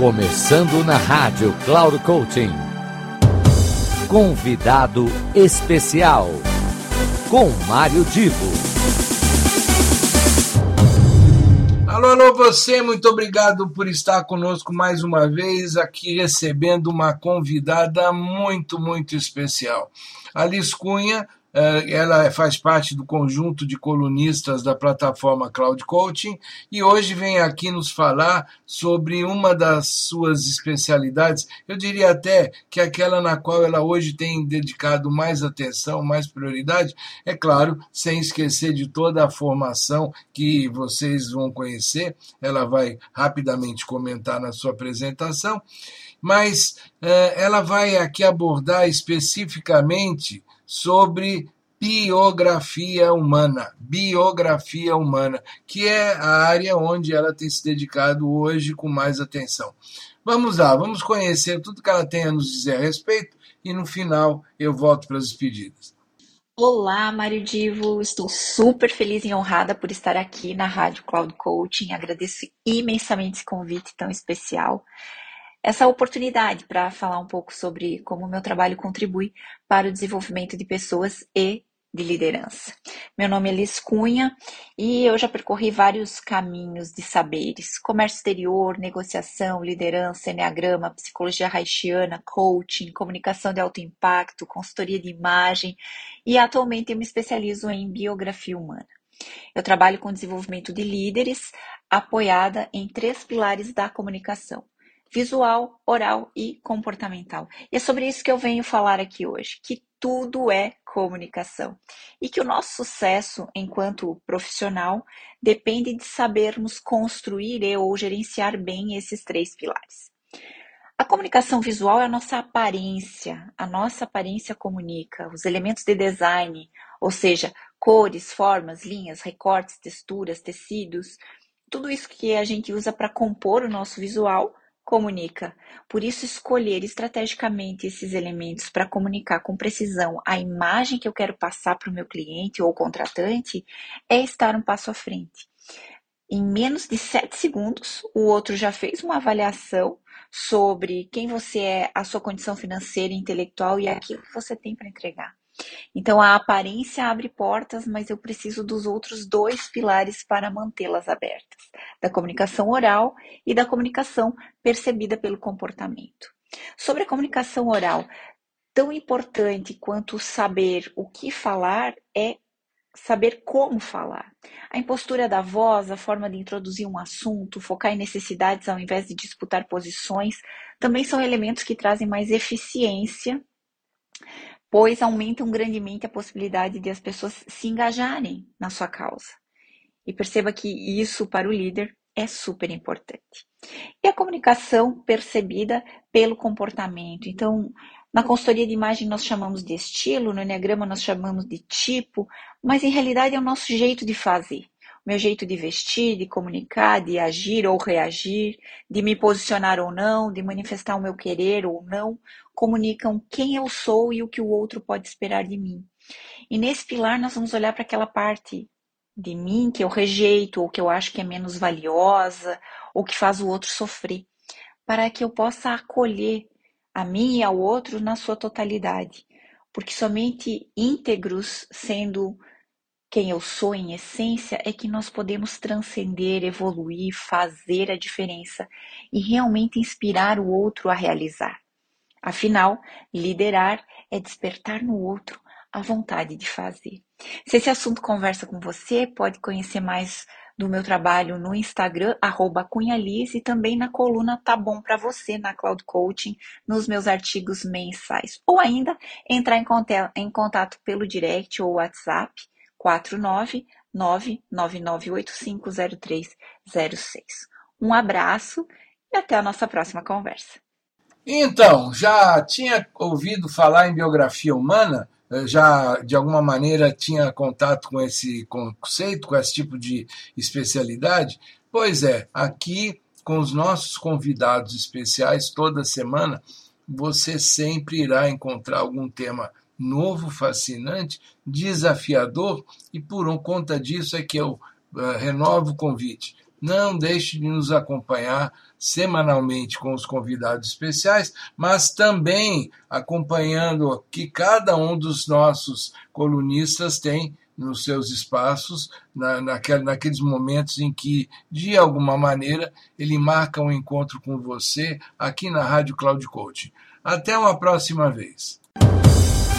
Começando na rádio Cloud Coaching. Convidado especial com Mário Divo. Alô, alô, você, muito obrigado por estar conosco mais uma vez, aqui recebendo uma convidada muito, muito especial. Alice Cunha ela faz parte do conjunto de colunistas da plataforma Cloud Coaching e hoje vem aqui nos falar sobre uma das suas especialidades, eu diria até que aquela na qual ela hoje tem dedicado mais atenção, mais prioridade, é claro, sem esquecer de toda a formação que vocês vão conhecer, ela vai rapidamente comentar na sua apresentação, mas ela vai aqui abordar especificamente sobre biografia humana, biografia humana, que é a área onde ela tem se dedicado hoje com mais atenção. Vamos lá, vamos conhecer tudo que ela tem a nos dizer a respeito e no final eu volto para as despedidas. Olá, Mário Divo, estou super feliz e honrada por estar aqui na Rádio Cloud Coaching. Agradeço imensamente esse convite tão especial essa oportunidade para falar um pouco sobre como o meu trabalho contribui para o desenvolvimento de pessoas e de liderança. Meu nome é Liz Cunha e eu já percorri vários caminhos de saberes: comércio exterior, negociação, liderança, enneagrama, psicologia haitiana, coaching, comunicação de alto impacto, consultoria de imagem e atualmente eu me especializo em biografia humana. Eu trabalho com desenvolvimento de líderes, apoiada em três pilares da comunicação: visual, oral e comportamental. E é sobre isso que eu venho falar aqui hoje, que tudo é comunicação e que o nosso sucesso enquanto profissional depende de sabermos construir e ou gerenciar bem esses três pilares. A comunicação visual é a nossa aparência, a nossa aparência comunica, os elementos de design, ou seja, cores, formas, linhas, recortes, texturas, tecidos, tudo isso que a gente usa para compor o nosso visual comunica. Por isso, escolher estrategicamente esses elementos para comunicar com precisão a imagem que eu quero passar para o meu cliente ou contratante é estar um passo à frente. Em menos de sete segundos, o outro já fez uma avaliação sobre quem você é, a sua condição financeira e intelectual e aquilo que você tem para entregar. Então, a aparência abre portas, mas eu preciso dos outros dois pilares para mantê-las abertas: da comunicação oral e da comunicação percebida pelo comportamento. Sobre a comunicação oral, tão importante quanto saber o que falar é saber como falar. A impostura da voz, a forma de introduzir um assunto, focar em necessidades ao invés de disputar posições, também são elementos que trazem mais eficiência pois aumentam grandemente a possibilidade de as pessoas se engajarem na sua causa. E perceba que isso para o líder é super importante. E a comunicação percebida pelo comportamento. Então, na consultoria de imagem nós chamamos de estilo, no Enneagrama nós chamamos de tipo, mas em realidade é o nosso jeito de fazer meu jeito de vestir, de comunicar, de agir ou reagir, de me posicionar ou não, de manifestar o meu querer ou não, comunicam quem eu sou e o que o outro pode esperar de mim. E nesse pilar nós vamos olhar para aquela parte de mim que eu rejeito ou que eu acho que é menos valiosa ou que faz o outro sofrer, para que eu possa acolher a mim e ao outro na sua totalidade. Porque somente íntegros, sendo quem eu sou em essência é que nós podemos transcender, evoluir, fazer a diferença e realmente inspirar o outro a realizar. Afinal, liderar é despertar no outro a vontade de fazer. Se esse assunto conversa com você, pode conhecer mais do meu trabalho no Instagram, arroba Cunhalize, e também na coluna Tá Bom Pra Você, na Cloud Coaching, nos meus artigos mensais. Ou ainda entrar em contato pelo direct ou WhatsApp, 49999850306. Um abraço e até a nossa próxima conversa. Então, já tinha ouvido falar em biografia humana? Já de alguma maneira tinha contato com esse conceito, com esse tipo de especialidade? Pois é, aqui com os nossos convidados especiais toda semana, você sempre irá encontrar algum tema novo, fascinante, desafiador, e por conta disso é que eu uh, renovo o convite. não deixe de nos acompanhar semanalmente com os convidados especiais, mas também acompanhando que cada um dos nossos colunistas tem nos seus espaços, na, naquel, naqueles momentos em que, de alguma maneira, ele marca um encontro com você aqui na Rádio Cloud Coaching. Até uma próxima vez.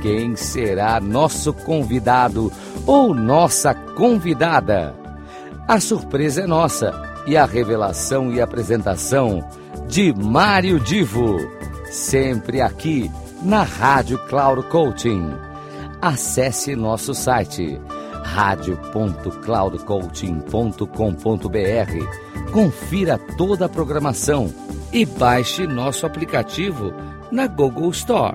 Quem será nosso convidado ou nossa convidada? A surpresa é nossa e a revelação e apresentação de Mário Divo sempre aqui na Rádio Cloud Coaching. Acesse nosso site radio.cloudcoaching.com.br. Confira toda a programação e baixe nosso aplicativo na Google Store.